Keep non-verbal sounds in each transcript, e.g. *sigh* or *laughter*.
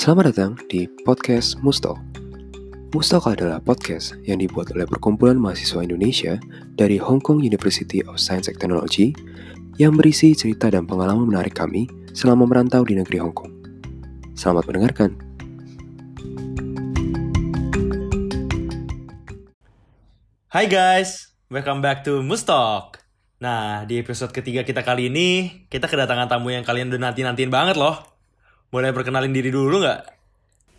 Selamat datang di podcast Mustok. Mustok adalah podcast yang dibuat oleh perkumpulan mahasiswa Indonesia dari Hong Kong University of Science and Technology yang berisi cerita dan pengalaman menarik kami selama merantau di negeri Hong Kong. Selamat mendengarkan. Hai guys, welcome back to Mustok. Nah, di episode ketiga kita kali ini, kita kedatangan tamu yang kalian udah nanti-nantiin banget loh. Boleh perkenalin diri dulu nggak?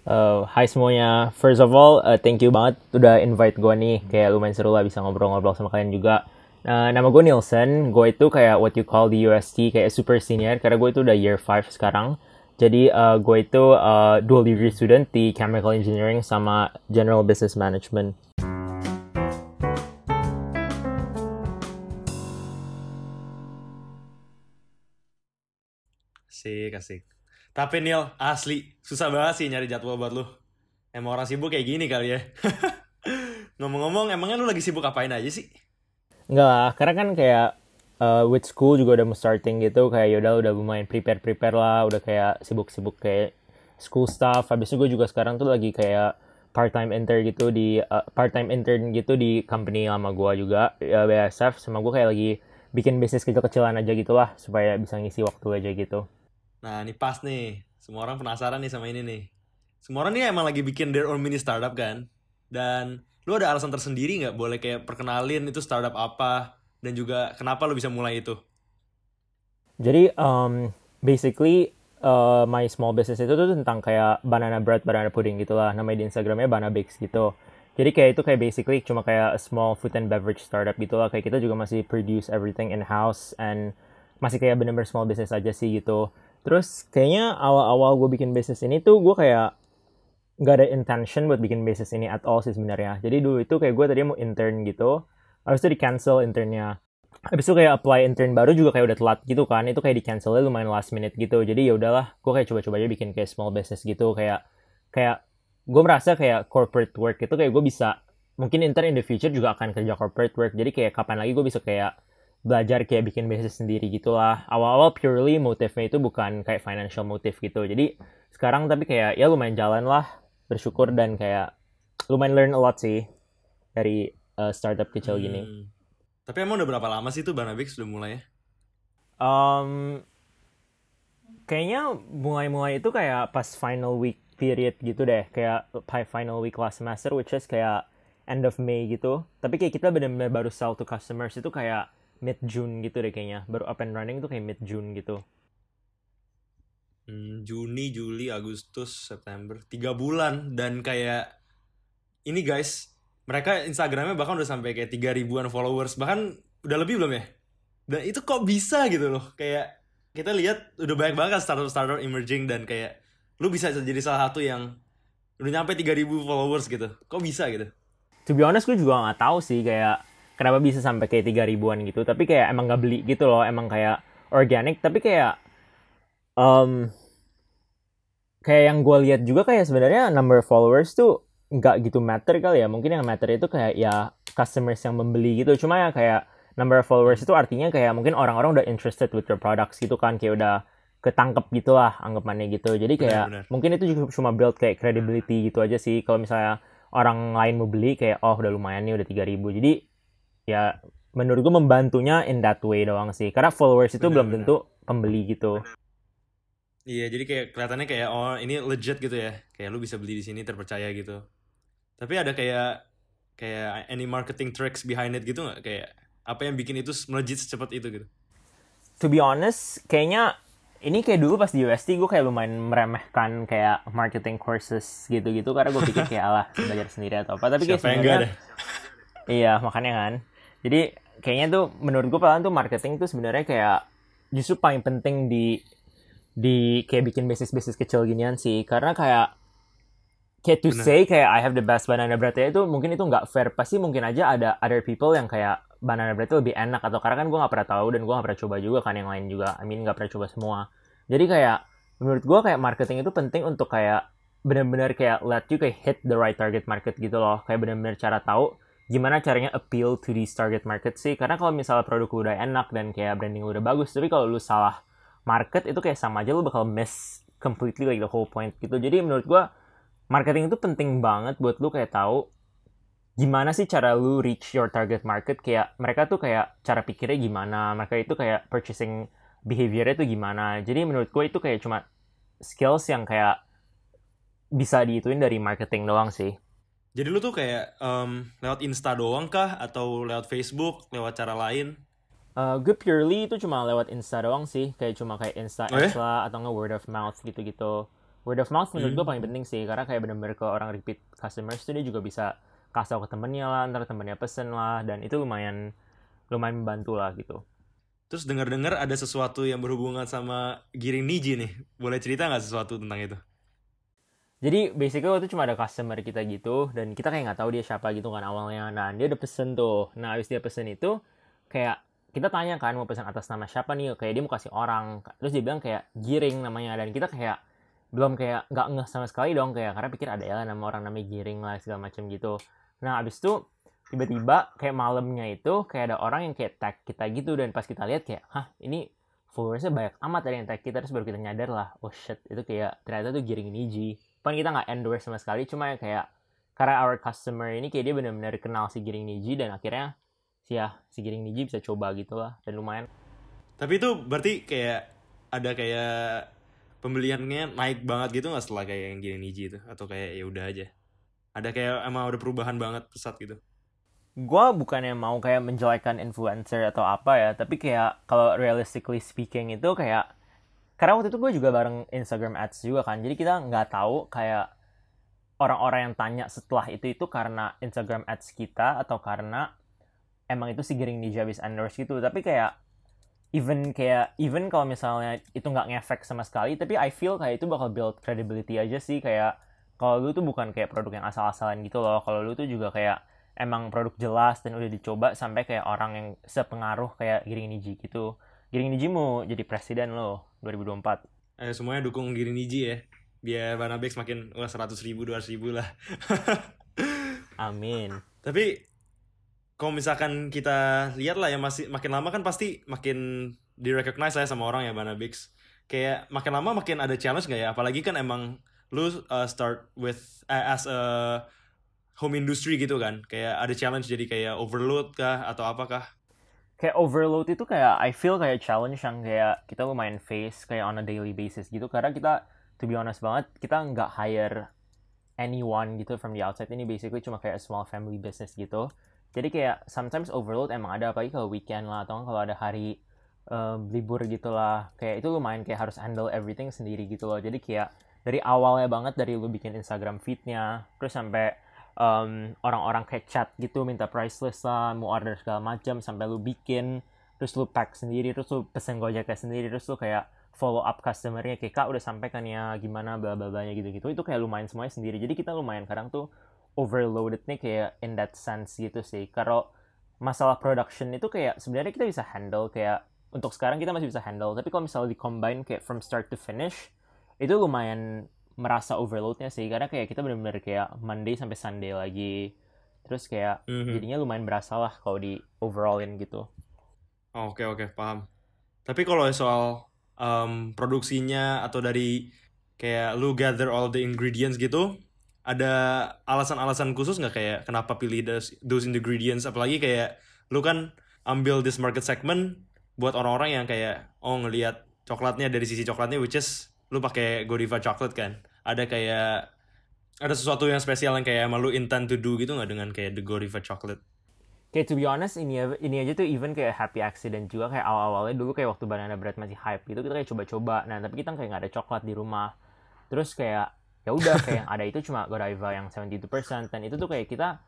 Uh, hai semuanya, first of all, uh, thank you banget udah invite gue nih. Kayak lumayan seru lah bisa ngobrol-ngobrol sama kalian juga. Uh, nama gue Nielsen, gue itu kayak what you call di UST, kayak super senior, karena gue itu udah year 5 sekarang. Jadi uh, gue itu uh, dual degree student di Chemical Engineering sama General Business Management. Asik, asik. Tapi Neil, asli, susah banget sih nyari jadwal buat lu. Emang orang sibuk kayak gini kali ya. *laughs* Ngomong-ngomong, emangnya lu lagi sibuk apain aja sih? Enggak lah, karena kan kayak uh, with school juga udah mau starting gitu, kayak yaudah udah lumayan prepare-prepare lah, udah kayak sibuk-sibuk kayak school stuff. Habis itu gue juga sekarang tuh lagi kayak part-time intern gitu di uh, part-time intern gitu di company lama gue juga uh, BSF sama gue kayak lagi bikin bisnis kecil-kecilan aja gitu lah supaya bisa ngisi waktu aja gitu. Nah, ini pas nih. Semua orang penasaran nih sama ini nih. Semua orang nih emang lagi bikin their own mini startup kan? Dan lu ada alasan tersendiri nggak boleh kayak perkenalin itu startup apa dan juga kenapa lu bisa mulai itu? Jadi um, basically uh, my small business itu tuh tentang kayak banana bread, banana pudding gitu lah. Namanya di Instagramnya Banana Bakes gitu. Jadi kayak itu kayak basically cuma kayak small food and beverage startup gitu lah. Kayak kita juga masih produce everything in house and masih kayak bener-bener small business aja sih gitu. Terus kayaknya awal-awal gue bikin bisnis ini tuh gue kayak nggak ada intention buat bikin bisnis ini at all sih sebenarnya. Jadi dulu itu kayak gue tadi mau intern gitu, itu di cancel internnya. Habis itu kayak apply intern baru juga kayak udah telat gitu kan, itu kayak di cancelnya lumayan last minute gitu. Jadi ya udahlah, gue kayak coba-coba aja bikin kayak small business gitu, kayak kayak gue merasa kayak corporate work itu kayak gue bisa mungkin intern in the future juga akan kerja corporate work. Jadi kayak kapan lagi gue bisa kayak belajar kayak bikin bisnis sendiri gitulah. Awal-awal purely motifnya itu bukan kayak financial motive gitu. Jadi sekarang tapi kayak ya lumayan jalan lah, bersyukur dan kayak lumayan learn a lot sih dari uh, startup kecil gini. Hmm. Tapi emang udah berapa lama sih tuh Banabix udah mulai ya? Um, kayaknya mulai-mulai itu kayak pas final week period gitu deh, kayak final week last semester which is kayak end of May gitu. Tapi kayak kita benar-benar baru sell to customers itu kayak mid June gitu deh kayaknya. Baru up and running tuh kayak mid June gitu. Hmm, Juni Juli Agustus September. Tiga bulan. Dan kayak ini guys mereka Instagramnya bahkan udah sampai kayak tiga ribuan followers. Bahkan udah lebih belum ya? Dan itu kok bisa gitu loh? Kayak kita lihat udah banyak banget startup startup emerging dan kayak lu bisa jadi salah satu yang udah nyampe 3000 followers gitu. Kok bisa gitu? To be honest gue juga gak tahu sih. Kayak kenapa bisa sampai kayak tiga ribuan gitu? Tapi kayak emang gak beli gitu loh emang kayak organic tapi kayak um, kayak yang gue lihat juga kayak sebenarnya number followers tuh nggak gitu matter kali ya. Mungkin yang matter itu kayak ya customers yang membeli gitu. Cuma ya kayak number of followers itu artinya kayak mungkin orang-orang udah interested with your products gitu kan. Kayak udah ketangkep gitu lah anggapannya gitu. Jadi kayak benar, benar. mungkin itu juga cuma build kayak credibility gitu aja sih. Kalau misalnya orang lain mau beli kayak oh udah lumayan nih udah tiga ribu. Jadi ya menurut gue membantunya in that way doang sih. Karena followers itu bener, belum bener. tentu pembeli gitu. Iya jadi kayak kelihatannya kayak oh ini legit gitu ya. Kayak lu bisa beli di sini terpercaya gitu. Tapi ada kayak kayak any marketing tricks behind it gitu nggak? Kayak apa yang bikin itu melejit secepat itu gitu? To be honest kayaknya ini kayak dulu pas di UST gue kayak lumayan meremehkan kayak marketing courses gitu-gitu. Karena gue pikir kayak alah belajar sendiri atau apa. Tapi kayak sebenarnya iya makanya kan jadi kayaknya tuh menurut gue paling tuh marketing tuh sebenarnya kayak justru paling penting di di kayak bikin bisnis bisnis kecil ginian sih. Karena kayak kayak to Bener. say kayak I have the best banana bread ya itu mungkin itu nggak fair. Pasti mungkin aja ada other people yang kayak banana bread itu lebih enak. Atau karena kan gue nggak pernah tahu dan gue nggak pernah coba juga kan yang lain juga. I mean nggak pernah coba semua. Jadi kayak menurut gue kayak marketing itu penting untuk kayak benar-benar kayak let you kayak hit the right target market gitu loh. Kayak benar-benar cara tahu gimana caranya appeal to the target market sih? Karena kalau misalnya produk udah enak dan kayak branding udah bagus tapi kalau lu salah market itu kayak sama aja lu bakal miss completely like the whole point gitu. Jadi menurut gue marketing itu penting banget buat lu kayak tahu gimana sih cara lu reach your target market. Kayak mereka tuh kayak cara pikirnya gimana mereka itu kayak purchasing behaviornya tuh gimana. Jadi menurut gue itu kayak cuma skills yang kayak bisa diituin dari marketing doang sih Jadi lu tuh kayak em, lewat Insta doang kah atau lewat Facebook, lewat cara lain? Uh, gue purely itu cuma lewat Insta doang sih kayak cuma kayak Insta Oh ya? lah atau nggak word of mouth gitu-gitu word of mouth menurut gue Hmm. paling penting sih karena kayak bener-bener ke orang repeat customers tuh dia juga bisa kasih ke temennya lah ntar temennya pesen lah dan itu lumayan lumayan membantu lah gitu Terus dengar-dengar ada sesuatu yang berhubungan sama Giring Niji nih. Boleh cerita nggak sesuatu tentang itu? Jadi basically waktu itu cuma ada customer kita gitu dan kita kayak nggak tahu dia siapa gitu kan awalnya. Nah dia udah pesen tuh. Nah habis dia pesen itu kayak kita tanya kan mau pesan atas nama siapa nih? Kayak dia mau kasih orang. Terus dia bilang kayak giring namanya dan kita kayak belum kayak nggak ngeh sama sekali dong kayak karena pikir ada ya nama orang namanya giring lah segala macam gitu. Nah abis itu tiba-tiba kayak malamnya itu kayak ada orang yang kayak tag kita gitu dan pas kita lihat kayak hah ini followersnya banyak amat dari yang tag kita terus baru kita nyadar lah oh shit itu kayak ternyata tuh giring Niji Pan kita nggak endorse sama sekali cuma ya kayak karena our customer ini kayak dia benar-benar kenal si giring Niji dan akhirnya si ya si giring Niji bisa coba gitu lah dan lumayan Tapi itu berarti kayak ada kayak pembeliannya naik banget gitu nggak setelah kayak yang Giring Niji itu? Atau kayak ya udah aja? Ada kayak emang udah perubahan banget pesat gitu? gue bukannya mau kayak menjelekkan influencer atau apa ya tapi kayak kalau realistically speaking itu kayak karena waktu itu gue juga bareng Instagram Ads juga kan. Jadi kita nggak tahu kayak orang-orang yang tanya setelah itu itu karena Instagram Ads kita atau karena emang itu si Giring Ninja habis endorse gitu. Tapi kayak even kayak even kalau misalnya itu nggak ngefek sama sekali tapi I feel kayak itu bakal build credibility aja sih. Kayak kalau lu tuh bukan kayak produk yang asal-asalan gitu loh. Kalau lu tuh juga kayak emang produk jelas dan udah dicoba sampai kayak orang yang sepengaruh kayak Giring Niji gitu. Giring Niji mau jadi presiden loh 2024 Eh, semuanya dukung Giring Niji ya. Biar Banabex makin wah 100 ribu, 200 ribu lah. *laughs* amin Tapi kalau misalkan kita lihat lah ya masih makin lama kan pasti makin di-recognize lah ya sama orang ya Banabix. Kayak makin lama makin ada challenge nggak ya? Apalagi kan emang lu uh, start with uh, as a home industry gitu kan. Kayak ada challenge jadi kayak overload kah atau apakah? Kayak overload itu kayak I feel kayak challenge yang kayak kita lumayan face kayak on a daily basis gitu. Karena kita to be honest banget kita nggak hire anyone gitu from the outside. Ini basically cuma kayak small family business gitu. Jadi kayak sometimes overload emang ada apalagi kalau weekend lah atau kalau ada hari eh, libur gitu lah. Kayak itu lumayan kayak harus handle everything sendiri gitu loh. Jadi kayak dari awalnya banget dari lu bikin Instagram feednya terus sampai um, orang-orang kayak chat gitu minta price list lah mau order segala macam sampai lu bikin terus lu pack sendiri terus lu pesen gojeknya sendiri terus lu kayak follow up customernya kayak kak udah sampai kan ya? Gimana? Bla bla blanya gitu gitu itu kayak lumayan semuanya sendiri. Jadi kita lumayan kadang tuh overloaded nih kayak in that sense gitu sih. Kalau masalah production itu kayak sebenarnya kita bisa handle kayak untuk sekarang kita masih bisa handle. Tapi kalau misalnya di combine kayak from start to finish itu lumayan merasa overloadnya sih karena kayak kita benar-benar kayak Monday sampai Sunday lagi terus kayak Mhm. jadinya lumayan berasa lah kalau di overallin gitu Oh, Oke oke paham. Tapi kalau soal um, produksinya atau dari kayak lu gather all the ingredients gitu, ada alasan-alasan khusus nggak kayak kenapa pilih those, those ingredients? Apalagi kayak lu kan ambil this market segment buat orang-orang yang kayak oh ngelihat coklatnya dari sisi coklatnya, which is lu pakai Godiva chocolate kan? Ada kayak ada sesuatu yang spesial yang kayak emang lu intend to do gitu nggak dengan kayak the Godiva chocolate? kayak to be honest ini ini aja tuh even kayak happy accident juga kayak awal-awalnya dulu kayak waktu banana bread masih hype gitu kita kayak coba-coba nah tapi kita kayak nggak ada coklat di rumah terus kayak ya udah kayak yang ada itu cuma Godiva yang 72% dan itu tuh kayak kita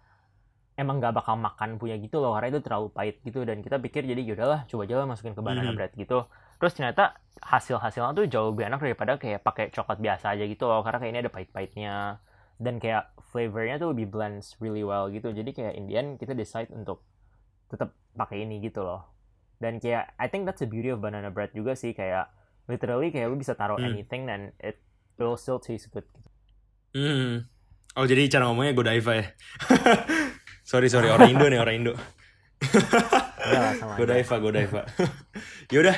emang nggak bakal makan punya gitu loh karena itu terlalu pahit gitu dan kita pikir jadi yaudahlah coba aja lah masukin ke banana Mhm. bread gitu terus ternyata hasil hasilnya tuh jauh lebih enak daripada kayak pakai coklat biasa aja gitu loh karena kayak ini ada pahit-pahitnya dan kayak flavornya tuh lebih blends really well gitu jadi kayak in the end kita decide untuk tetap pakai ini gitu loh dan kayak I think that's the beauty of banana bread juga sih kayak literally kayak lu bisa taruh Hmm. anything dan it will still taste good gitu. Hmm. Oh jadi cara ngomongnya Godiva ya? *laughs* sorry sorry orang Indo nih orang Indo. *laughs* Godiva Godiva. *laughs* Yaudah,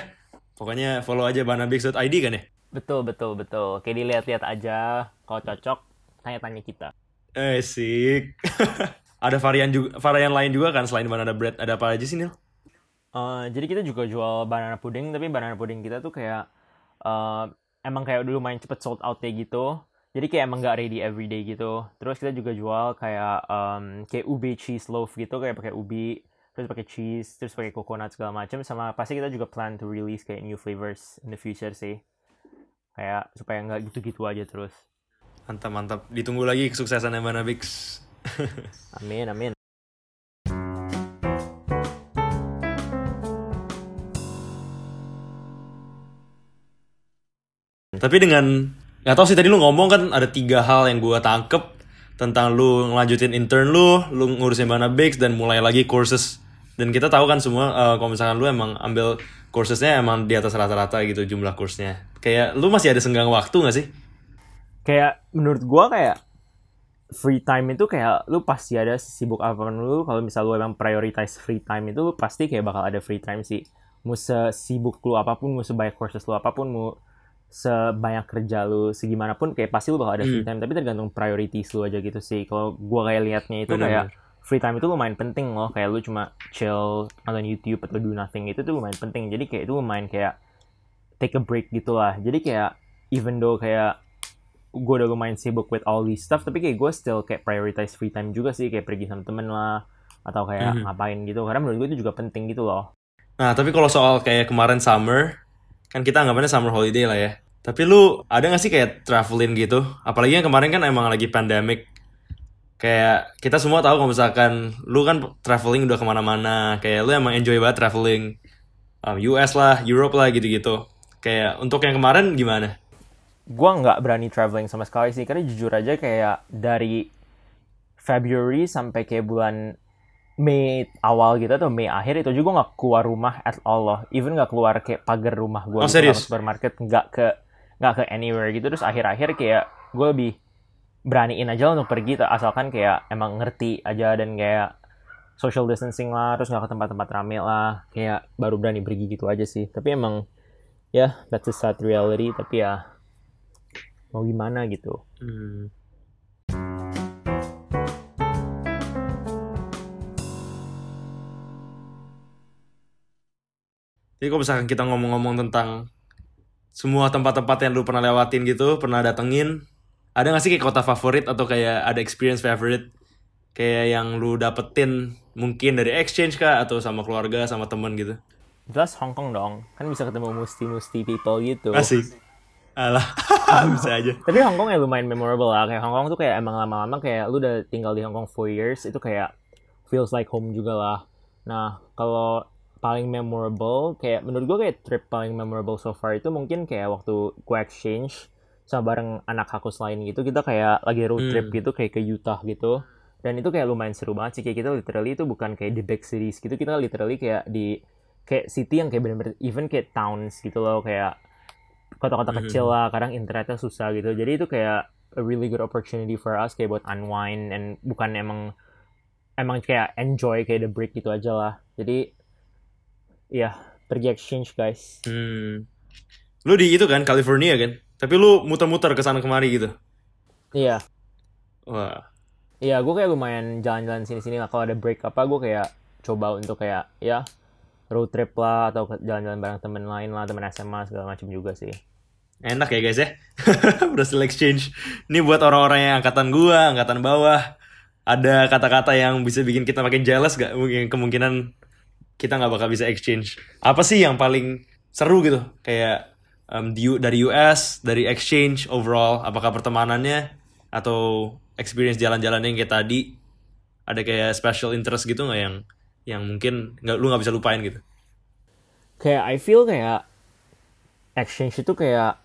pokoknya follow aja banabix.id kan ya? Betul, betul, betul. Kayak dilihat-lihat aja. Kalau cocok, tanya-tanya kita. Eh, sik. *laughs* ada varian juga varian lain juga kan selain banana bread. Ada apa aja sih, Nil? Uh, jadi kita juga jual banana pudding, tapi banana pudding kita tuh kayak uh, emang kayak dulu main cepet sold out kayak gitu. Jadi kayak emang gak ready everyday gitu. Terus kita juga jual kayak um, kayak ubi cheese loaf gitu, kayak pakai ubi, terus pakai cheese, terus pakai coconut segala macam. Sama pasti kita juga plan to release kayak new flavors in the future sih. Kayak supaya nggak gitu-gitu aja terus. Mantap mantap. Ditunggu lagi kesuksesannya Banabix *laughs* amin amin. Tapi dengan nggak tahu sih tadi lu ngomong kan ada tiga hal yang gue tangkep tentang lu ngelanjutin intern lu, lu ngurusin Banabix dan mulai lagi courses dan kita tahu kan semua uh, kalau misalkan lu emang ambil coursesnya emang di atas rata-rata gitu jumlah kursnya. Kayak lu masih ada senggang waktu gak sih? Kayak menurut gua kayak free time itu kayak lu pasti ada sibuk apa pun lu kalau misal lu emang prioritize free time itu lu pasti kayak bakal ada free time sih. Mau sibuk lu apa pun, mau sebanyak courses lu apa pun, mau sebanyak kerja lu segimanapun kayak pasti lu bakal ada free hmm. time hmm. tapi tergantung priorities lu aja gitu sih kalau gua kayak liatnya itu Bener. kayak free time itu lumayan penting loh. Kayak lu cuma chill nonton YouTube atau do nothing itu tuh lumayan penting. Jadi kayak itu lumayan kayak take a break gitu lah. Jadi kayak even though kayak gue udah lumayan sibuk with all these stuff tapi kayak gue still kayak prioritize free time juga sih. Kayak pergi sama temen lah atau kayak mm-hmm. ngapain gitu. Karena menurut gue itu juga penting gitu loh. Nah tapi kalau soal kayak kemarin summer kan kita anggapannya summer holiday lah ya. Tapi lu ada gak sih kayak traveling gitu? Apalagi yang kemarin kan emang lagi pandemic kayak kita semua tahu kalau misalkan lu kan traveling udah ke mana-mana. Kayak lu emang enjoy banget traveling. Um, US lah Europe lah gitu-gitu. Kayak untuk yang kemarin gimana? Gua nggak berani traveling sama sekali sih karena jujur aja kayak dari February sampai kayak bulan Mei awal gitu atau Mei akhir itu juga nggak keluar rumah at all loh. Even nggak keluar kayak pagar rumah gue oh, gitu, supermarket nggak ke nggak ke anywhere gitu. Terus akhir-akhir kayak gue lebih beraniin aja untuk pergi asalkan kayak emang ngerti aja dan kayak social distancing lah terus nggak ke tempat-tempat rame lah kayak baru berani pergi gitu aja sih tapi emang ya yeah, that's a sad reality tapi ya mau gimana gitu hmm. Jadi kalau misalkan kita ngomong-ngomong tentang semua tempat-tempat yang lu pernah lewatin gitu, pernah datengin, ada gak sih kayak kota favorit atau kayak ada experience favorite kayak yang lu dapetin mungkin dari exchange kah? Atau sama keluarga sama temen gitu? Jelas Hong Kong dong. Kan bisa ketemu musti-musti people gitu. Asik. Alah *laughs* bisa aja. Tapi Hong Kong ya lumayan memorable lah. Kayak Hong Kong tuh kayak emang lama-lama kayak lu udah tinggal di Hong Kong 4 years itu kayak feels like home juga lah. Nah kalau paling memorable kayak menurut gue kayak trip paling memorable so far itu mungkin kayak waktu gue exchange sama bareng anak aku selain gitu kita kayak lagi road trip hmm. gitu kayak ke Utah gitu dan itu kayak lumayan seru banget sih kayak kita literally itu bukan kayak di big cities gitu kita literally kayak di kayak city yang kayak bener-bener even kayak towns gitu loh kayak kota-kota hmm. kecil lah kadang internetnya susah gitu jadi itu kayak a really good opportunity for us kayak buat unwind and bukan emang emang kayak enjoy kayak the break gitu aja lah jadi ya yeah, pergi exchange guys hmm. lu di itu kan California kan tapi lu muter-muter ke sana kemari gitu. Iya. Wah. Iya, gue kayak lumayan jalan-jalan sini-sini lah. Kalau ada break apa, gue kayak coba untuk kayak ya road trip lah atau jalan-jalan bareng temen lain lah, temen SMA segala macam juga sih. Enak ya guys ya. *laughs* Berhasil exchange. Ini buat orang-orang yang angkatan gua, angkatan bawah. Ada kata-kata yang bisa bikin kita makin jealous gak? Mungkin kemungkinan kita nggak bakal bisa exchange. Apa sih yang paling seru gitu? Kayak um, di, dari US, dari exchange overall, apakah pertemanannya atau experience jalan-jalan yang kayak tadi ada kayak special interest gitu nggak yang yang mungkin nggak lu nggak bisa lupain gitu? Kayak I feel kayak exchange itu kayak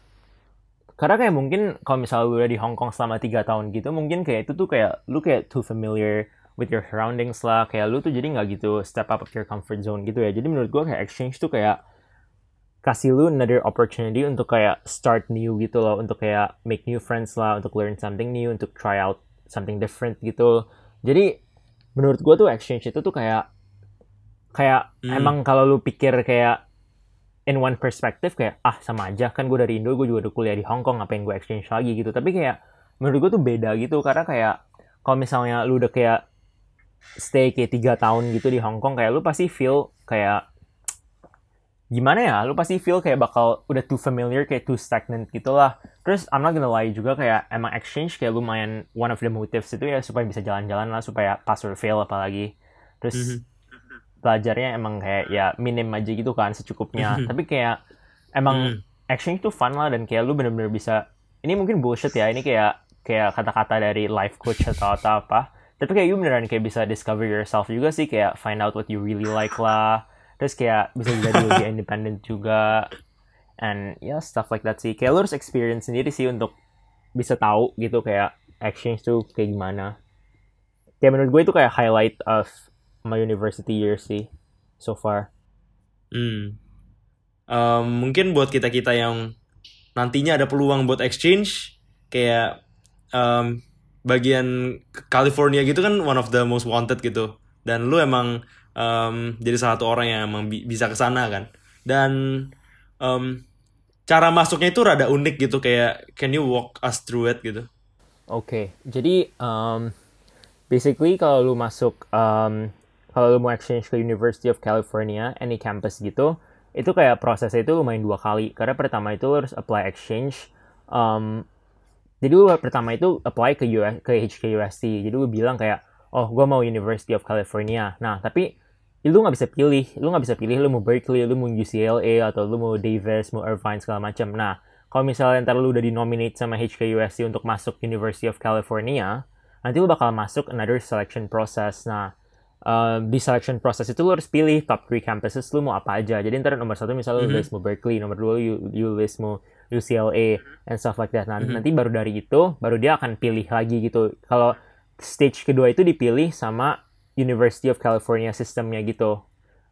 karena kayak mungkin kalau misalnya lu udah di Hong Kong selama tiga tahun gitu mungkin kayak itu tuh kayak lu kayak too familiar with your surroundings lah kayak lu tuh jadi nggak gitu step up of your comfort zone gitu ya jadi menurut gua kayak exchange tuh kayak kasih lu another opportunity untuk kayak start new gitu loh untuk kayak make new friends lah untuk learn something new untuk try out something different gitu. Jadi menurut gue tuh exchange itu tuh kayak kayak hmm. emang kalau lu pikir kayak in one perspective kayak ah sama aja kan gue dari Indo gue juga udah kuliah di Hong Kong ngapain gue exchange lagi? gitu. Tapi kayak menurut gue tuh beda gitu karena kayak kalau misalnya lu udah kayak stay kayak tiga tahun gitu di Hong Kong kayak lu pasti feel kayak gimana ya lu pasti feel kayak bakal udah too familiar kayak too stagnant gitu lah terus I'm not gonna lie juga kayak emang exchange kayak lumayan one of the motives itu ya supaya bisa jalan-jalan lah supaya pass or fail apalagi terus Mhm. belajarnya emang kayak ya minim aja gitu kan secukupnya Mhm. tapi kayak emang Hmm. exchange tuh fun lah dan kayak lu bener-bener bisa ini mungkin bullshit ya ini kayak kayak kata-kata dari life coach atau atau apa tapi kayak you beneran kayak bisa discover yourself juga sih kayak find out what you really like lah terus kayak bisa jadi lebih *laughs* independent juga. And ya yeah, stuff like that sih. Kayak lu harus experience sendiri sih untuk bisa tahu gitu kayak exchange tuh kayak gimana. Kayak menurut gue itu kayak highlight of my university year sih so far. Hmm. Em, mungkin buat kita kita yang nantinya ada peluang buat exchange kayak em, bagian California gitu kan one of the most wanted gitu. Dan lu emang em, jadi salah satu orang yang emang bi- bisa ke sana kan dan em, cara masuknya itu rada unik gitu kayak can you walk us through it gitu Oke, jadi um, basically kalau lu masuk um, kalau lu mau exchange ke University of California, any campus gitu, itu kayak prosesnya itu lumayan dua kali. Karena pertama itu lu harus apply exchange. Um, jadi lu pertama itu apply ke US, ke HKUST. Jadi lu bilang kayak, oh gue mau University of California. Nah tapi lu nggak bisa pilih, lu nggak bisa pilih lu mau Berkeley, lu mau UCLA atau lu mau Davis, mau Irvine segala macam. Nah kalau misalnya ntar lu udah dinominate sama HKUST untuk masuk University of California, nanti lu bakal masuk another selection process. Nah, uh, di selection process itu lu harus pilih top 3 campuses lu mau apa aja. Jadi ntar nomor satu misalnya lu Mhm. list mau Berkeley, nomor dua lu, you list mau UCLA, and stuff like that. Nah, Mhm. nanti baru dari itu, baru dia akan pilih lagi gitu. Kalau stage kedua itu dipilih sama University of California sistemnya gitu.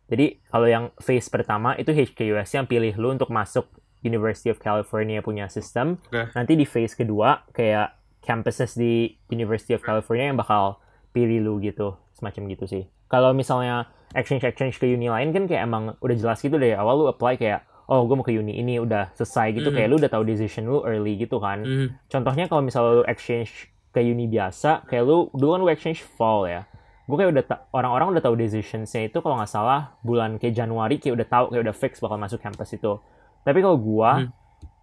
Jadi kalau yang phase pertama itu HKUS yang pilih lu untuk masuk University of California punya sistem. Oke. Nanti di phase kedua kayak campuses di University of California yang bakal pilih lu gitu, semacam gitu sih. Kalau misalnya exchange exchange ke uni lain kan kayak emang udah jelas gitu dari awal lu apply kayak oh gue mau ke uni ini udah selesai gitu Mhm. kayak lu udah tahu decision lu early gitu kan. Mhm. Contohnya kalau misalnya lu exchange ke uni biasa, kayak lu dulu kan lu exchange fall ya. Gue kayak udah orang-orang udah tahu decisionsnya itu kalau nggak salah bulan kayak Januari kayak udah tahu kayak udah fix bakal masuk campus itu. Tapi kalau gua, Hmm.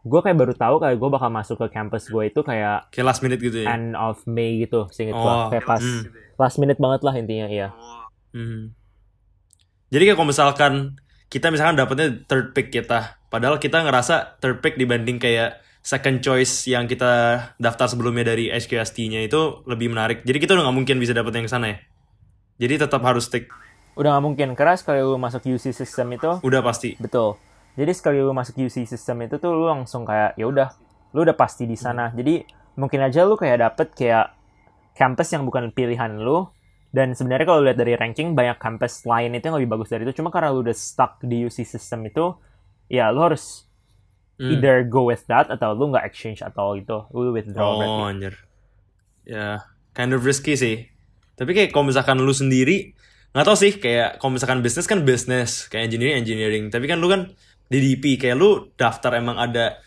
gua kayak baru tahu kayak gue bakal masuk ke campus gue itu kayak kayak last minute gitu ya end of May gitu, seinget Oh. Kayak pas hmm. last minute banget lah intinya ya. Mhm. Jadi kayak kalau misalkan kita misalkan dapetnya third pick kita, padahal kita ngerasa third pick dibanding kayak second choice yang kita daftar sebelumnya dari HQST-nya itu lebih menarik. Jadi kita udah nggak mungkin bisa dapet yang sana ya. Jadi tetap harus stick. Udah nggak mungkin keras kalau lu masuk UC system itu Udah pasti. Betul. Jadi sekali lu masuk UC system itu tuh lu langsung kayak ya udah, lu udah pasti di sana. Jadi mungkin aja lu kayak dapet kayak campus yang bukan pilihan lu. Dan sebenarnya kalau lihat dari ranking banyak campus lain itu yang lebih bagus dari itu. Cuma karena lu udah stuck di UC system itu, ya lu harus Hmm. either go with that atau lu nggak exchange atau gitu. Lu withdraw berarti. Oh anjir. Ya, kind of risky sih. Tapi kayak kalau misalkan lu sendiri, nggak tau sih, kayak kalau misalkan bisnis kan bisnis, kayak engineering engineering. Tapi kan lu kan DDP, kayak lu daftar emang ada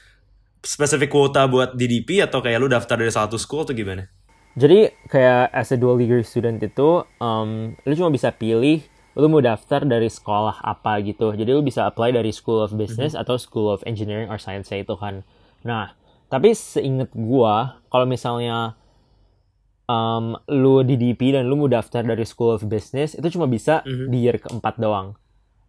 spesifik kuota buat DDP atau kayak lu daftar dari satu school atau gimana? Jadi kayak as a dual degree student itu, um, lu cuma bisa pilih lu mau daftar dari sekolah apa gitu. Jadi lu bisa apply dari School of Business atau School of Engineering or Science itu kan. Nah, tapi seinget gua, kalau misalnya um, lu di DP dan lu mau daftar dari School of Business, itu cuma bisa Mhm. di year keempat doang.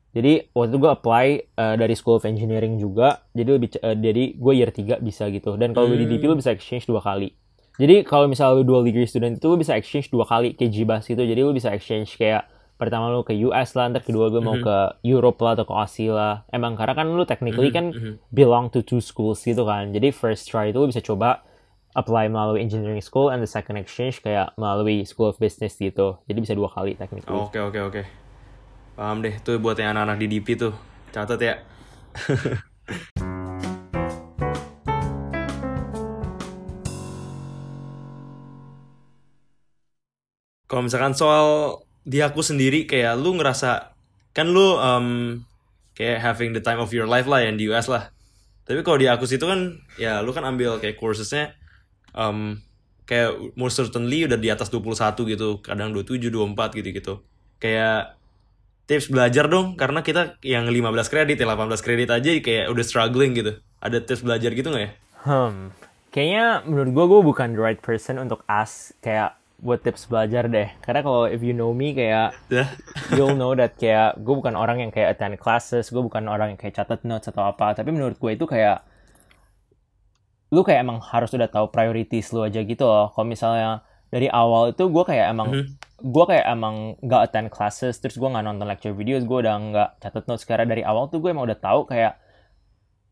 Jadi waktu itu gue apply uh, dari School of Engineering juga, jadi lebih uh, jadi gue year 3 bisa gitu. Dan kalau lu di DP lu bisa exchange dua kali. Jadi kalau misalnya lu dual degree student itu lu bisa exchange dua kali kayak Jibas gitu. Jadi lu bisa exchange kayak pertama lu ke US lah, ntar kedua gue mau Mhm. ke Europe lah atau ke Aussie lah. Emang karena kan lu technically Mhm, kan mhm. belong to two schools gitu kan. Jadi first try itu lu bisa coba apply melalui engineering school and the second exchange kayak melalui School of Business gitu. Jadi bisa dua kali. Oh, Oke oke oke. Paham deh, tuh buat yang anak-anak DDP tuh. Catat ya. *laughs* Kalau misalkan soal di aku sendiri kayak lu ngerasa kan lu em, kayak having the time of your life lah yang di US lah tapi kalau di Akus itu kan ya lu kan ambil kayak coursesnya um, kayak most certainly udah di atas 21 gitu kadang 27 24 gitu gitu kayak tips belajar dong karena kita yang 15 kredit ya 18 kredit aja kayak udah struggling gitu ada tips belajar gitu nggak ya Hmm, kayaknya menurut gue gue bukan the right person untuk ask kayak buat tips belajar deh. Karena kalau if you know me kayak ya you'll know that *laughs* kayak gue bukan orang yang kayak attend classes, gue bukan orang yang kayak catat notes atau apa. Tapi menurut gue itu kayak lu kayak emang harus udah tahu priorities lu aja gitu loh. Kalau misalnya dari awal itu gue kayak emang Mhm. gue kayak emang gak attend classes, terus gue nggak nonton lecture videos, gue udah nggak catat notes. Karena dari awal tuh gue emang udah tahu kayak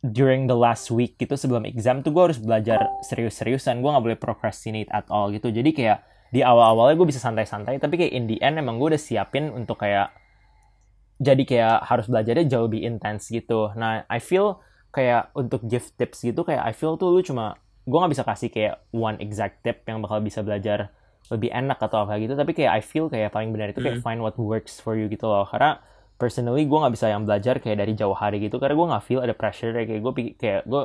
during the last week gitu sebelum exam tuh gue harus belajar serius-seriusan gue nggak boleh procrastinate at all gitu jadi kayak di awal-awalnya gue bisa santai-santai tapi kayak in the end emang gue udah siapin untuk kayak jadi kayak harus belajarnya jauh lebih intens gitu nah I feel kayak untuk give tips gitu kayak I feel tuh lu cuma gue nggak bisa kasih kayak one exact tip yang bakal bisa belajar lebih enak atau apa gitu. Tapi kayak I feel kayak paling benar itu kayak Mm. find what works for you gitu loh. Karena personally gue nggak bisa yang belajar kayak dari jauh hari gitu. Karena gue nggak feel ada pressure kayak gue pikir kayak gue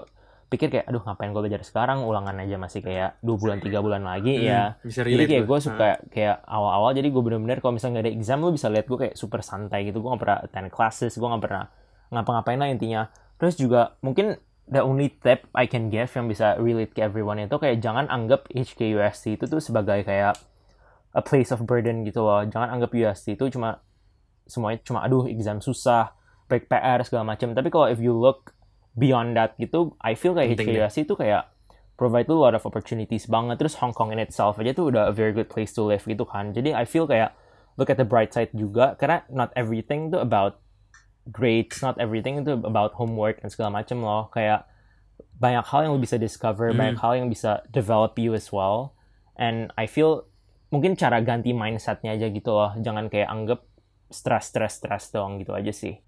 pikir kayak aduh ngapain gue belajar sekarang? Ulangan aja masih kayak dua bulan tiga bulan lagi. Hmm, ya. bisa jadi kayak gua. gue suka kayak awal-awal jadi gue bener-bener kalau misalnya nggak ada exam lu bisa lihat gue kayak super santai gitu. Gue nggak pernah attend classes gue nggak pernah ngapa-ngapain lah intinya terus juga mungkin the only tip I can give yang bisa relate ke everyone itu kayak jangan anggap HKUST itu tuh sebagai kayak a place of burden gitu loh. Jangan anggap UST itu cuma semuanya cuma aduh exam susah baik PR segala macam. Tapi kalau if you look beyond that gitu I feel kayak. HKUST itu kayak provide a lot of opportunities banget. Terus Hong Kong in itself aja tuh udah a very good place to live gitu kan. Jadi I feel kayak look at the bright side juga karena not everything tuh about grades not everything itu about homework dan segala macam loh kayak banyak hal yang lu bisa discover Hmm. banyak hal yang bisa develop you as well and I feel mungkin cara ganti mindsetnya aja gitu loh jangan kayak anggap stress stress stress doang gitu aja sih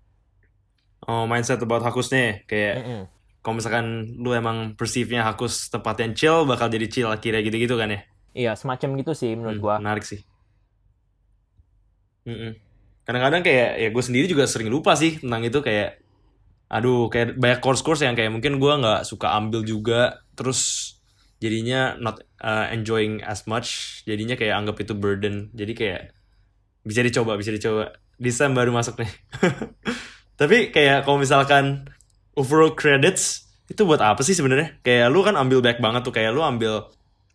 oh mindset about hakusnya ya. kayak Mm-mm. kalau misalkan lu emang perceive-nya hakus tempat yang chill bakal jadi chill akhirnya gitu-gitu kan ya iya semacam gitu sih menurut Hmm, gua menarik sih Mm-mm. Kadang-kadang kayak ya gue sendiri juga sering lupa sih tentang itu kayak aduh kayak banyak course-course yang kayak mungkin gua nggak suka ambil juga terus jadinya not uh, enjoying as much jadinya kayak anggap itu burden. Jadi kayak bisa dicoba bisa dicoba. Disem baru masuk nih. *laughs* Tapi kayak kalau misalkan overall credits itu buat apa sih sebenarnya? Kayak lu kan ambil back banget tuh kayak lu ambil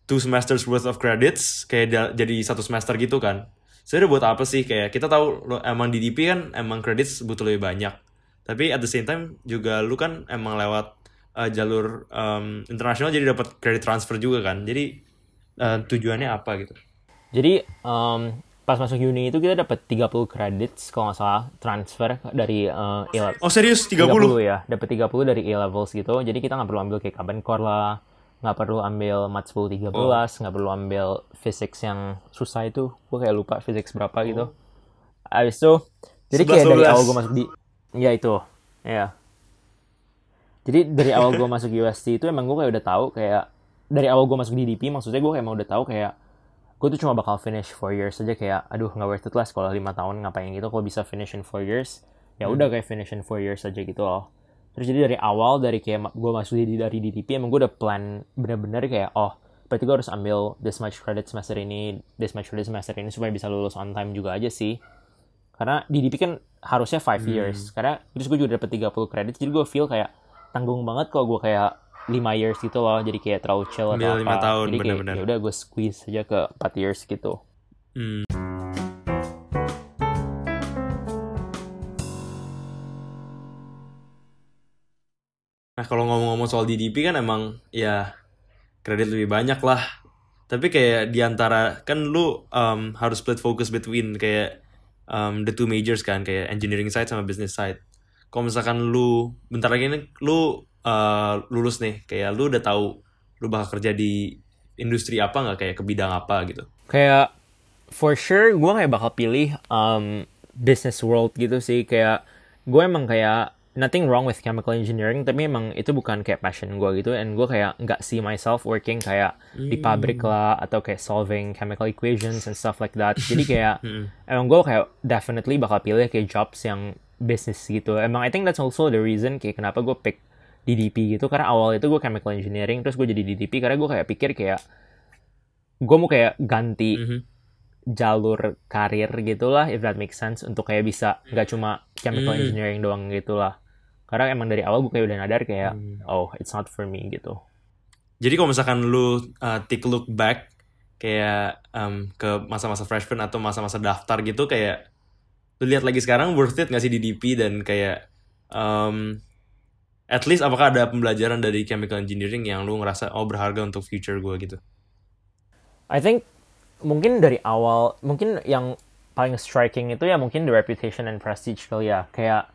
two semesters worth of credits kayak jadi satu semester gitu kan sebenarnya buat apa sih? Kayak kita tahu lo emang di DP kan emang credits butuh lebih banyak. Tapi at the same time juga lu kan emang lewat uh, jalur um, internasional jadi dapat credit transfer juga kan. Jadi uh, tujuannya apa gitu? Jadi um, pas masuk uni itu kita dapat 30 credits kalau nggak salah transfer dari uh, A- oh serius? 30, 30 ya, dapat 30 dari A levels gitu. Jadi kita nggak perlu ambil kayak Carbon Core lah, nggak perlu ambil Mat 10 13, Oh. nggak perlu ambil physics yang susah itu. Gue kayak lupa physics berapa gitu. Abis itu, jadi kayak 11, dari 12. awal gue masuk di, ya itu, ya. Jadi dari awal gue masuk UST itu emang gue kayak udah tahu kayak dari awal gue masuk DDP maksudnya gue kayak emang udah tahu kayak gue tuh cuma bakal finish 4 years aja kayak aduh nggak worth it lah sekolah 5 tahun ngapain gitu kalau bisa finish in 4 years ya udah kayak finish in 4 years aja gitu loh terus jadi dari awal dari kayak gue masuk di dari DDP emang gue udah plan bener-bener kayak oh berarti gue harus ambil this much credit semester ini this much credit semester ini supaya bisa lulus on time juga aja sih. Karena DDP kan harusnya 5 years. Karena terus gue juga dapet 30 credit jadi gue feel kayak tanggung banget kalau gue kayak 5 years gitu loh. Jadi kayak terlalu chill atau Ambil apa. tahun, jadi kayak bener-bener. ya udah gue squeeze aja ke 4 years gitu. Hmm. Nah kalau ngomong-ngomong soal DDP kan emang ya kredit lebih banyak lah. Tapi kayak di antara kan lu um, harus split focus between kayak um, the two majors kan kayak engineering side sama business side. Kalau misalkan lu bentar lagi nih lu uh, lulus nih kayak lu udah tahu lu bakal kerja di industri apa nggak kayak ke bidang apa gitu. kayak for sure gue kayak bakal pilih um, business world gitu sih kayak gue emang kayak nothing wrong with chemical engineering tapi emang itu bukan kayak passion gue gitu. And gue kayak nggak see myself working kayak di pabrik lah atau kayak solving chemical equations and stuff like that. Jadi *laughs* kayak emang gue kayak definitely bakal pilih kayak jobs yang business gitu. Emang I think that's also the reason kayak kenapa gue pick DDP gitu. Karena awal itu gue chemical engineering terus gue jadi DDP karena gue kayak pikir kayak gue mau kayak ganti Mhm. Jalur karir gitulah if that makes sense untuk kayak bisa nggak cuma chemical Hmm. engineering doang gitulah karena emang dari awal gue kayak udah nadar kayak Hmm. oh it's not for me gitu Jadi kalau misalkan lu uh, take a look back kayak um, ke masa-masa freshman atau masa-masa daftar gitu kayak lu lihat lagi sekarang worth it nggak sih di DP dan kayak um, at least apakah ada pembelajaran dari chemical engineering yang lu ngerasa oh berharga untuk future gue gitu. I think mungkin dari awal mungkin yang paling striking itu ya mungkin the reputation and prestige kali ya. Kayak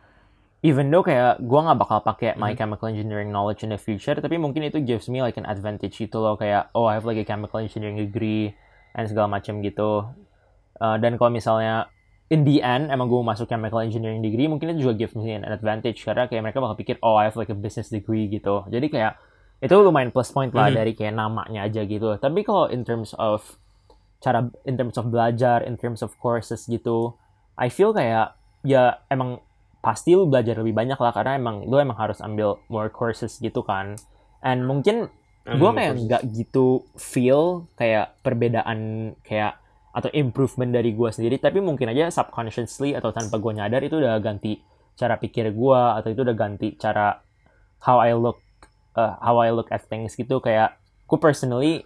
even though kayak gue nggak bakal pakai my chemical engineering knowledge in the future tapi mungkin itu gives me like an advantage itu loh. Kayak oh I have like a chemical engineering degree and segala macam gitu. Uh, dan kalau misalnya in the end emang gue masuk chemical engineering degree mungkin itu juga gives me an advantage. Karena kayak mereka bakal pikir oh I have like a business degree gitu. Jadi kayak itu lumayan plus point lah Mhm. dari kayak namanya aja gitu. Tapi kalau in terms of cara in terms of belajar in terms of courses gitu I feel kayak ya emang pasti lu belajar lebih banyak lah karena emang lu emang harus ambil more courses gitu kan and mungkin gue kayak nggak gitu feel kayak perbedaan kayak atau improvement dari gue sendiri tapi mungkin aja subconsciously atau tanpa gue nyadar itu udah ganti cara pikir gue atau itu udah ganti cara how I look uh, how I look at things gitu kayak gue personally.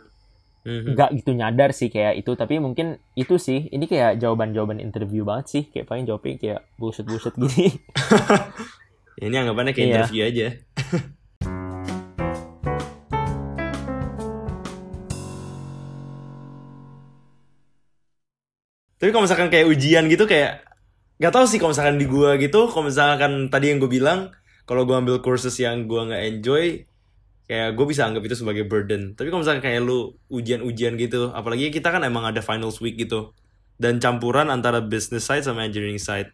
Nggak gitu nyadar sih kayak itu tapi mungkin itu sih ini kayak jawaban-jawaban interview banget sih kayak paling jawabnya kayak bullshit *laughs* gini Ini anggapannya kayak Iya. interview aja. *laughs* Tapi kalau misalkan kayak ujian gitu kayak nggak tahu sih kalau misalkan di gua gitu, kalau misalkan tadi yang gue bilang, kalau gua ambil courses yang gua nggak enjoy, kayak gue bisa anggap itu sebagai burden. Tapi kalau misalkan kayak lu ujian-ujian gitu, apalagi kita kan emang ada finals week gitu, dan campuran antara business side sama engineering side,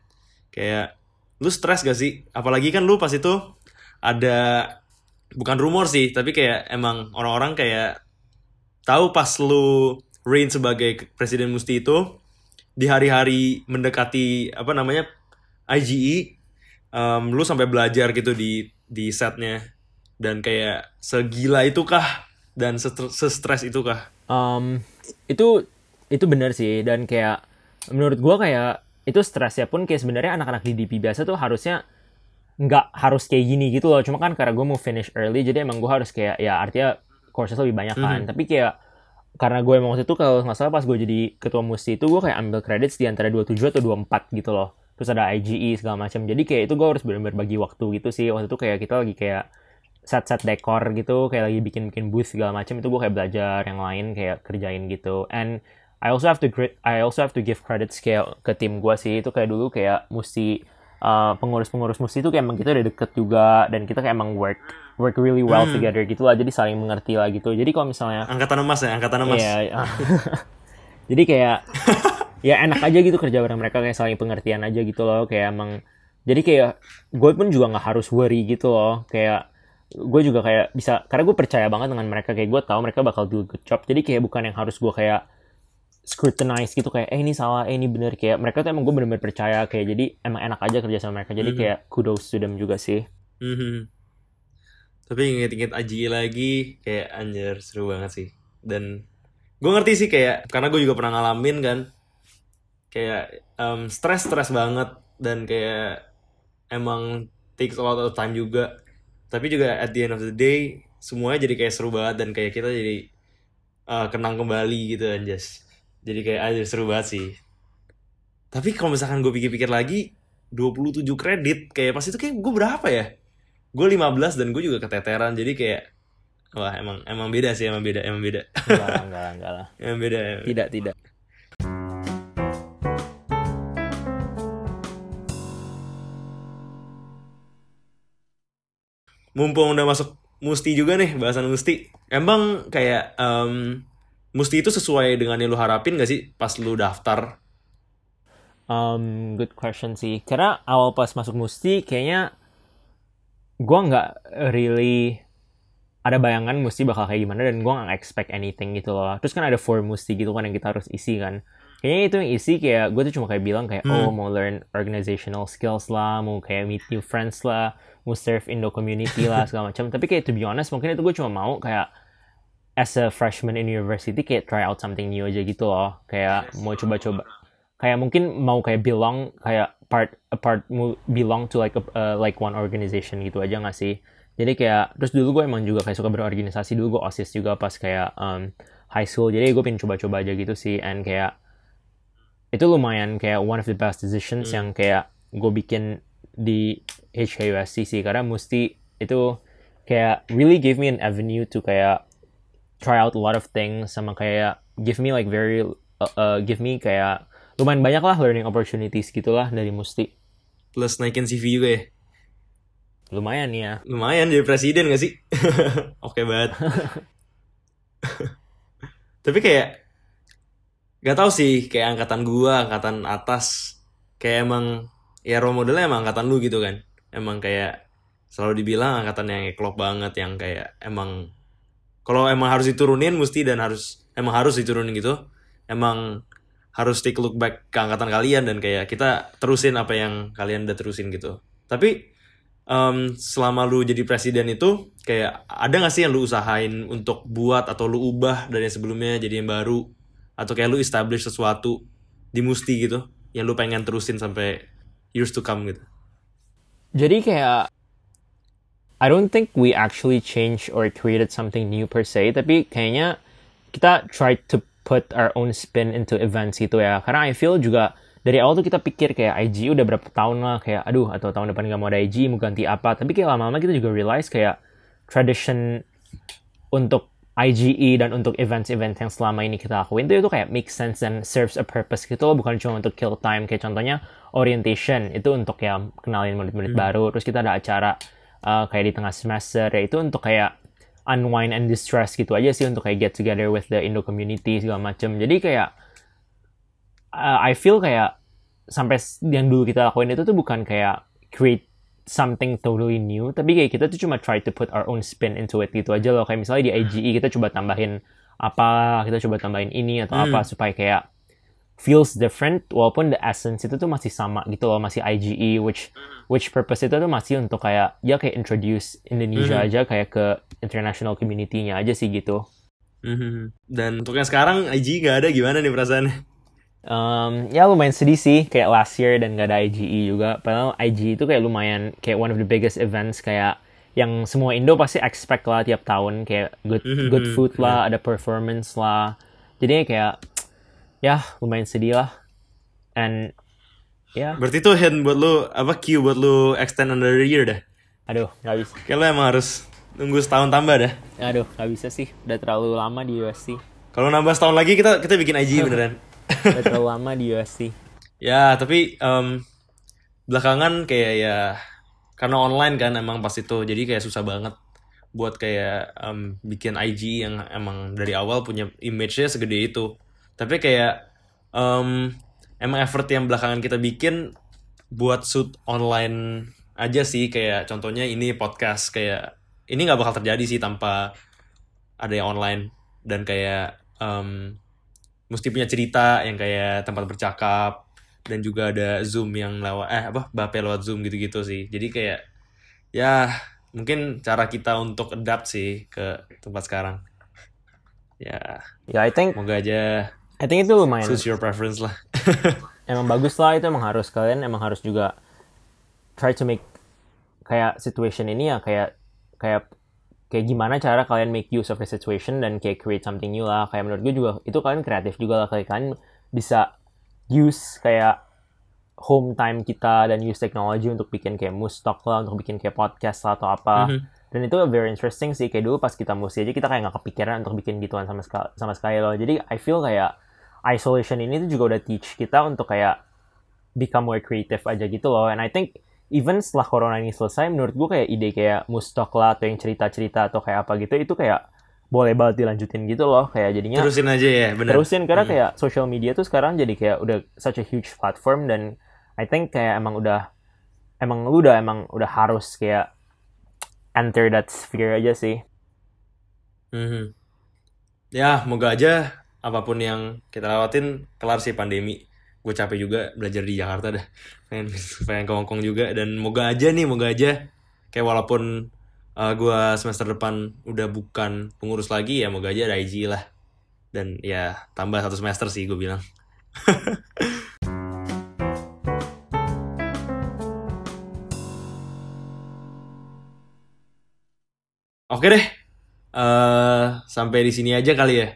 kayak lu stres gak sih? Apalagi kan lu pas itu ada bukan rumor sih, tapi kayak emang orang-orang kayak tahu pas lu reign sebagai presiden Musti itu di hari-hari mendekati apa namanya IGE, em, lu sampai belajar gitu di di setnya dan kayak segila itu kah dan sestre- sestres itu kah? um, itu itu benar sih. Dan kayak menurut gua kayak itu stresnya pun kayak sebenarnya anak-anak di DP biasa tuh harusnya nggak harus kayak gini gitu loh. Cuma kan karena gue mau finish early jadi emang gue harus kayak ya artinya courses lebih banyak kan. Mhm. tapi kayak karena gue emang waktu itu kalau nggak salah pas gue jadi ketua musti itu gue kayak ambil credits di antara 27 atau 24 gitu loh. Terus ada IGE segala macam. Jadi kayak itu gue harus benar-benar bagi waktu gitu sih. Waktu itu kayak kita lagi kayak set-set dekor gitu kayak lagi bikin-bikin booth segala macam itu gue kayak belajar yang lain kayak kerjain gitu and I also have to I also have to give credits kayak ke tim gue sih itu kayak dulu kayak mesti uh, pengurus-pengurus musti itu kayak emang kita udah deket juga dan kita kayak emang work work really well Hmm. together gitu lah jadi saling mengerti lah gitu jadi kalau misalnya Angkatan emas ya, angkatan emas. Iya. iya. *laughs* Jadi kayak ya enak aja gitu kerja bareng mereka kayak saling pengertian aja gitu loh kayak emang jadi kayak gue pun juga nggak harus worry gitu loh kayak gue juga kayak bisa karena gue percaya banget dengan mereka kayak gue tahu mereka bakal do a good job jadi kayak bukan yang harus gue kayak scrutinize gitu kayak eh ini salah eh ini bener kayak mereka tuh emang gue bener-bener percaya kayak jadi emang enak aja kerja sama mereka jadi Mhm. kayak kudos to them juga sih Mhm. Tapi inget-inget Aji lagi kayak anjir seru banget sih. Dan gue ngerti sih kayak karena gue juga pernah ngalamin kan kayak em, stres-stres banget dan kayak emang takes a lot of time juga. Tapi juga at the end of the day semuanya jadi kayak seru banget dan kayak kita jadi eh, kenang kembali gitu anjas. Jadi kayak anjir seru banget sih. Tapi kalau misalkan gue pikir-pikir lagi 27 kredit kayak pas itu kayak gue berapa ya? gue 15 dan gue juga keteteran jadi kayak wah emang emang beda sih emang beda emang beda enggak lah, enggak lah, enggak lah *laughs* emang beda tidak tidak mumpung udah masuk musti juga nih bahasan musti emang kayak em, musti itu sesuai dengan yang lu harapin gak sih pas lu daftar Um, good question sih. Karena awal pas masuk Musti kayaknya gua nggak really ada bayangan Musti bakal kayak gimana dan gua nggak expect anything gitu loh. Terus kan ada form Musti gitu kan yang kita harus isi kan. kayaknya itu yang isi kayak gue tuh cuma kayak bilang kayak Hmm. oh mau learn organizational skills lah mau kayak meet new friends lah mau serve Indo community lah *laughs* segala macam. Tapi kayak to be honest mungkin itu gue cuma mau kayak as a freshman in university kayak try out something new aja gitu loh. Kayak mau coba-coba. Kayak mungkin mau kayak belong kayak part a part mu- belong to like a, uh, like one organization gitu aja gak sih? Jadi kayak terus dulu gue emang juga kayak suka berorganisasi. Dulu gue osis juga pas kayak um, high school. Jadi gue pengen coba-coba aja gitu sih. And kayak itu lumayan kayak one of the best decisions Hmm. yang kayak gue bikin di HKUSC sih karena mesti itu kayak really give me an avenue to kayak try out a lot of things sama kayak give me like very uh, uh, give me kayak lumayan banyak lah learning opportunities gitulah dari Musti Plus naikin CV juga ya. lumayan ya Lumayan jadi presiden gak sih? *laughs* Oke banget. *laughs* Tapi kayak gak tahu sih kayak angkatan gua, angkatan atas kayak emang ya role modelnya emang angkatan lu gitu kan. Emang kayak selalu dibilang angkatan yang klop banget yang kayak emang kalau emang harus diturunin mesti dan harus emang harus diturunin gitu. Emang harus take look back ke angkatan kalian dan kayak kita terusin apa yang kalian udah terusin gitu. Tapi em, selama lu jadi presiden itu kayak ada gak sih yang lu usahain untuk buat atau lu ubah dari yang sebelumnya jadi yang baru atau kayak lu establish sesuatu di Musti gitu yang lu pengen terusin sampai years to come gitu. Jadi kayak I don't think we actually changed or created something new per se tapi kayaknya kita try to put our own spin into events gitu ya. Karena I feel juga dari awal tuh kita pikir kayak IG udah berapa tahun lah kayak aduh atau tahun depan nggak mau ada IG mau ganti apa. Tapi kayak lama-lama kita juga realize kayak tradition untuk IGE dan untuk events-event yang selama ini kita lakuin tuh itu kayak make sense and serves a purpose gitu loh. Bukan cuma untuk kill time kayak contohnya orientation. Itu untuk ya kenalin murid-murid baru. Terus kita ada acara uh, kayak di tengah semester. Ya itu untuk kayak unwind and distress gitu aja sih untuk kayak get together with the Indo community segala macem. Jadi kayak uh, I feel kayak sampai yang dulu kita lakuin itu tuh bukan kayak create something totally new tapi kayak kita tuh cuma try to put our own spin into it gitu aja loh kayak misalnya di IGE kita coba tambahin apa kita coba tambahin ini atau apa supaya kayak feels different walaupun the essence itu tuh masih sama gitu loh masih IGE which which purpose itu tuh masih untuk kayak ya kayak introduce Indonesia Mhm. aja kayak ke international community-nya aja sih gitu Mhm. Dan untuk yang sekarang IG gak ada gimana nih perasaannya? Um, ya lumayan sedih sih kayak last year dan gak ada IGE juga. Padahal IGE itu kayak lumayan kayak one of the biggest events kayak yang semua Indo pasti expect lah tiap tahun kayak good Mhm, good food lah, ada performance lah. Jadinya kayak ya lumayan sedih lah. And ya, Berarti itu hand buat lu apa Q buat lu extend another year dah. aduh nggak bisa, Kayak lu emang harus nunggu setahun tambah dah. aduh nggak bisa sih. Udah terlalu lama di USC. Kalau nambah setahun lagi kita kita bikin IG beneran. Udah terlalu lama di USC. Ya, tapi em, belakangan kayak ya karena online kan emang pas itu jadi kayak susah banget buat kayak em, bikin IG yang emang dari awal punya image-nya segede itu. Tapi kayak em, emang effort yang belakangan kita bikin buat shoot online aja sih kayak contohnya ini podcast kayak ini nggak bakal terjadi sih tanpa ada yang online dan kayak em, mesti punya cerita yang kayak tempat bercakap dan juga ada zoom yang lewat eh apa bape lewat zoom gitu-gitu sih. Jadi kayak ya mungkin cara kita untuk adapt sih ke tempat sekarang. Ya. Ya I think semoga aja I think itu lumayan. suits your preference lah. *laughs* Emang bagus lah itu emang harus. Kalian emang harus juga try to make kayak situation ini ya kayak kayak kayak gimana cara kalian make use of the situation dan kayak create something new lah. Kayak menurut gue juga itu kalian kreatif juga lah. Kayak kalian bisa use kayak home time kita dan use technology untuk bikin kayak mustok lah untuk bikin kayak podcast lah atau apa. Mhm. dan itu very interesting sih. Kayak dulu pas kita musi aja kita kayak nggak kepikiran untuk bikin gituan sama sekali sama sekali loh. Jadi I feel kayak isolation ini tuh juga udah teach kita untuk kayak become more creative aja gitu loh. And I think even setelah corona ini selesai menurut gue kayak ide kayak mustok lah atau yang cerita-cerita atau kayak apa gitu itu kayak boleh banget dilanjutin gitu loh kayak jadinya terusin aja ya bener terusin karena Hmm. kayak social media tuh sekarang jadi kayak udah such a huge platform dan I think kayak emang udah emang lu udah emang udah harus kayak enter that sphere aja sih Mhm. ya moga aja apa pun yang kita lewatin kelar sih pandemi gue capek juga belajar di Jakarta dah pengen pengen ke Hongkong juga dan moga aja nih moga aja kayak walaupun uh, gue semester depan udah bukan pengurus lagi ya moga aja ada IG lah dan ya tambah satu semester sih gue bilang *laughs* Oke deh, Eh sampai di sini aja kali ya.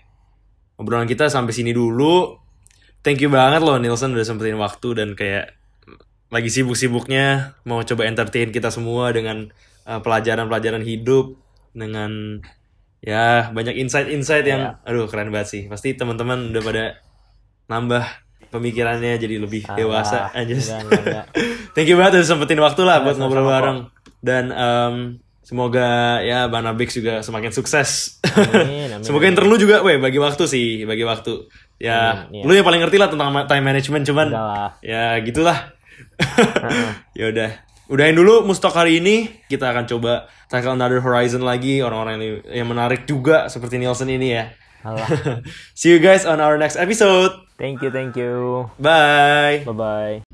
Obrolan kita sampai sini dulu. Thank you banget loh Nilson udah sempetin waktu dan kayak lagi sibuk-sibuknya mau coba entertain kita semua dengan eh, pelajaran-pelajaran hidup dengan ya banyak insight-insight yang aduh keren banget sih. Pasti teman-teman udah pada nambah pemikirannya jadi lebih dewasa Alah, aja. enggak, enggak, enggak. Thank you banget udah sempetin waktu lah buat ngobrol bareng. Dan em, semoga ya Banabix juga semakin sukses. Amin, *laughs* amin, semoga amin. intern lu juga, weh bagi waktu sih, bagi waktu. Ya, Amin, iya. lu yang paling ngerti lah tentang time management cuman Udah lah. ya gitulah. *laughs* ya udah. Udahin dulu mustok hari ini. Kita akan coba tackle another horizon lagi orang-orang yang, yang menarik juga seperti Nielsen ini ya. *laughs* See you guys on our next episode. Thank you, thank you. Bye. Bye-bye.